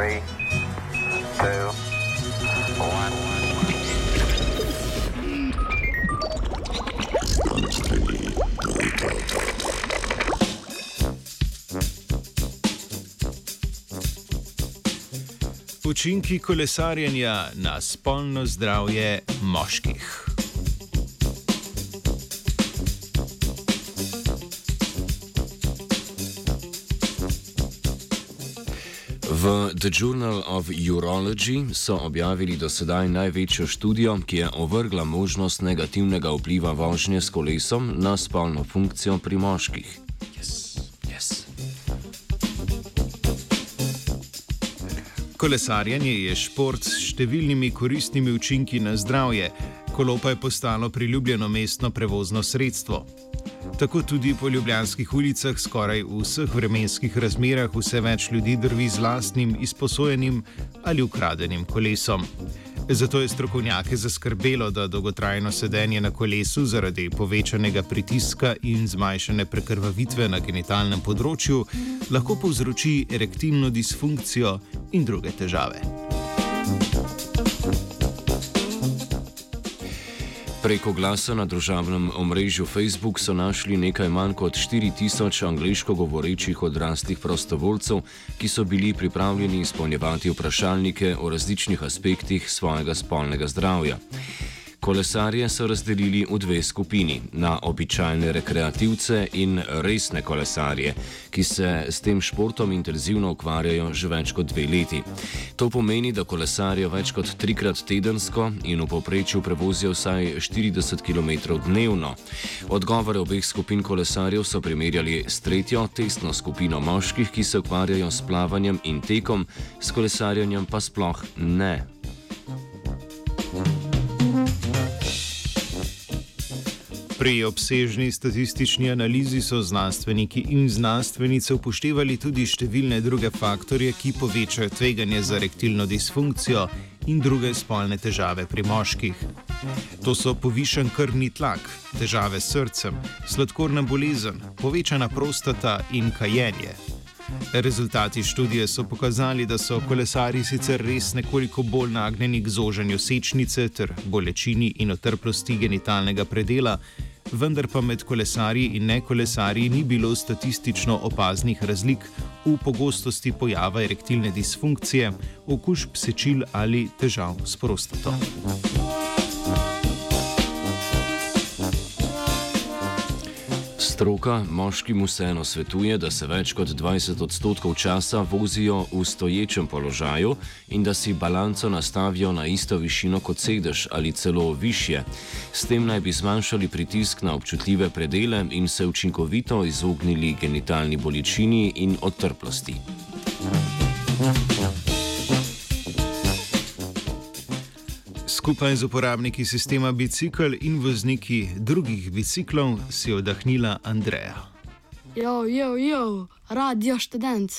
Three, two, one. Učinki kolesarjenja na spolno zdravje moških. V The Journal of Urology so objavili do sedaj največjo študijo, ki je ovrgla možnost negativnega vpliva vožnje s kolesom na spolno funkcijo pri moških. Kolesarjenje je šport s številnimi koristnimi učinki na zdravje, kolo pa je postalo priljubljeno mestno prevozno sredstvo. Tako tudi po ljubljanskih ulicah skoraj v vseh vremenskih razmerah vse več ljudi drvi z lastnim izposojenim ali ukradenim kolesom. Zato je strokovnjake zaskrbelo, da dolgotrajno sedenje na kolesu zaradi povečanega pritiska in zmanjšane prekrvavitve na genitalnem področju lahko povzroči erektilno disfunkcijo in druge težave. Preko glasa na družabnem omrežju Facebook so našli nekaj manj kot 4000 angliško govorečih odraslih prostovoljcev, ki so bili pripravljeni izpolnjevati vprašalnike o različnih aspektih svojega spolnega zdravja. Kolesarje so razdelili v dve skupini: na običajne rekreativce in resne kolesarje, ki se s tem športom intenzivno ukvarjajo že več kot dve leti. To pomeni, da kolesarijo več kot trikrat tedensko in v povprečju prevozijo vsaj 40 km dnevno. Odgovore obeh skupin kolesarjev so primerjali s tretjo testno skupino moških, ki se ukvarjajo s plavanjem in tekom, s kolesarjenjem pa sploh ne. Pri obsežni statistični analizi so znanstveniki in znanstvenice upoštevali tudi številne druge faktorje, ki povečajo tveganje za rektilno disfunkcijo in druge spolne težave pri moških. To so povišen krvni tlak, težave s srcem, sladkorna bolezen, povečana prostata in kajenje. Rezultati študije so pokazali, da so kolesari sicer res nekoliko bolj nagnjeni k zožanju sečnice ter bolečini in otrplosti genitalnega predela, vendar pa med kolesarji in nekolesarji ni bilo statistično opaznih razlik v pogostosti pojava erektilne disfunkcije, okužb sečil ali težav s prostato. Stroka moškim vseeno svetuje, da se več kot 20 odstotkov časa vozijo v stoječem položaju in da si balanco nastavijo na isto višino kot sedež ali celo više. S tem naj bi zmanjšali pritisk na občutljive predele in se učinkovito izognili genitalni bolečini in otrplosti. Skupaj z uporabniki sistema bicikl in vozniki drugih biciklov si oddahnila Andreja. Jo, jo, jo, radio študent.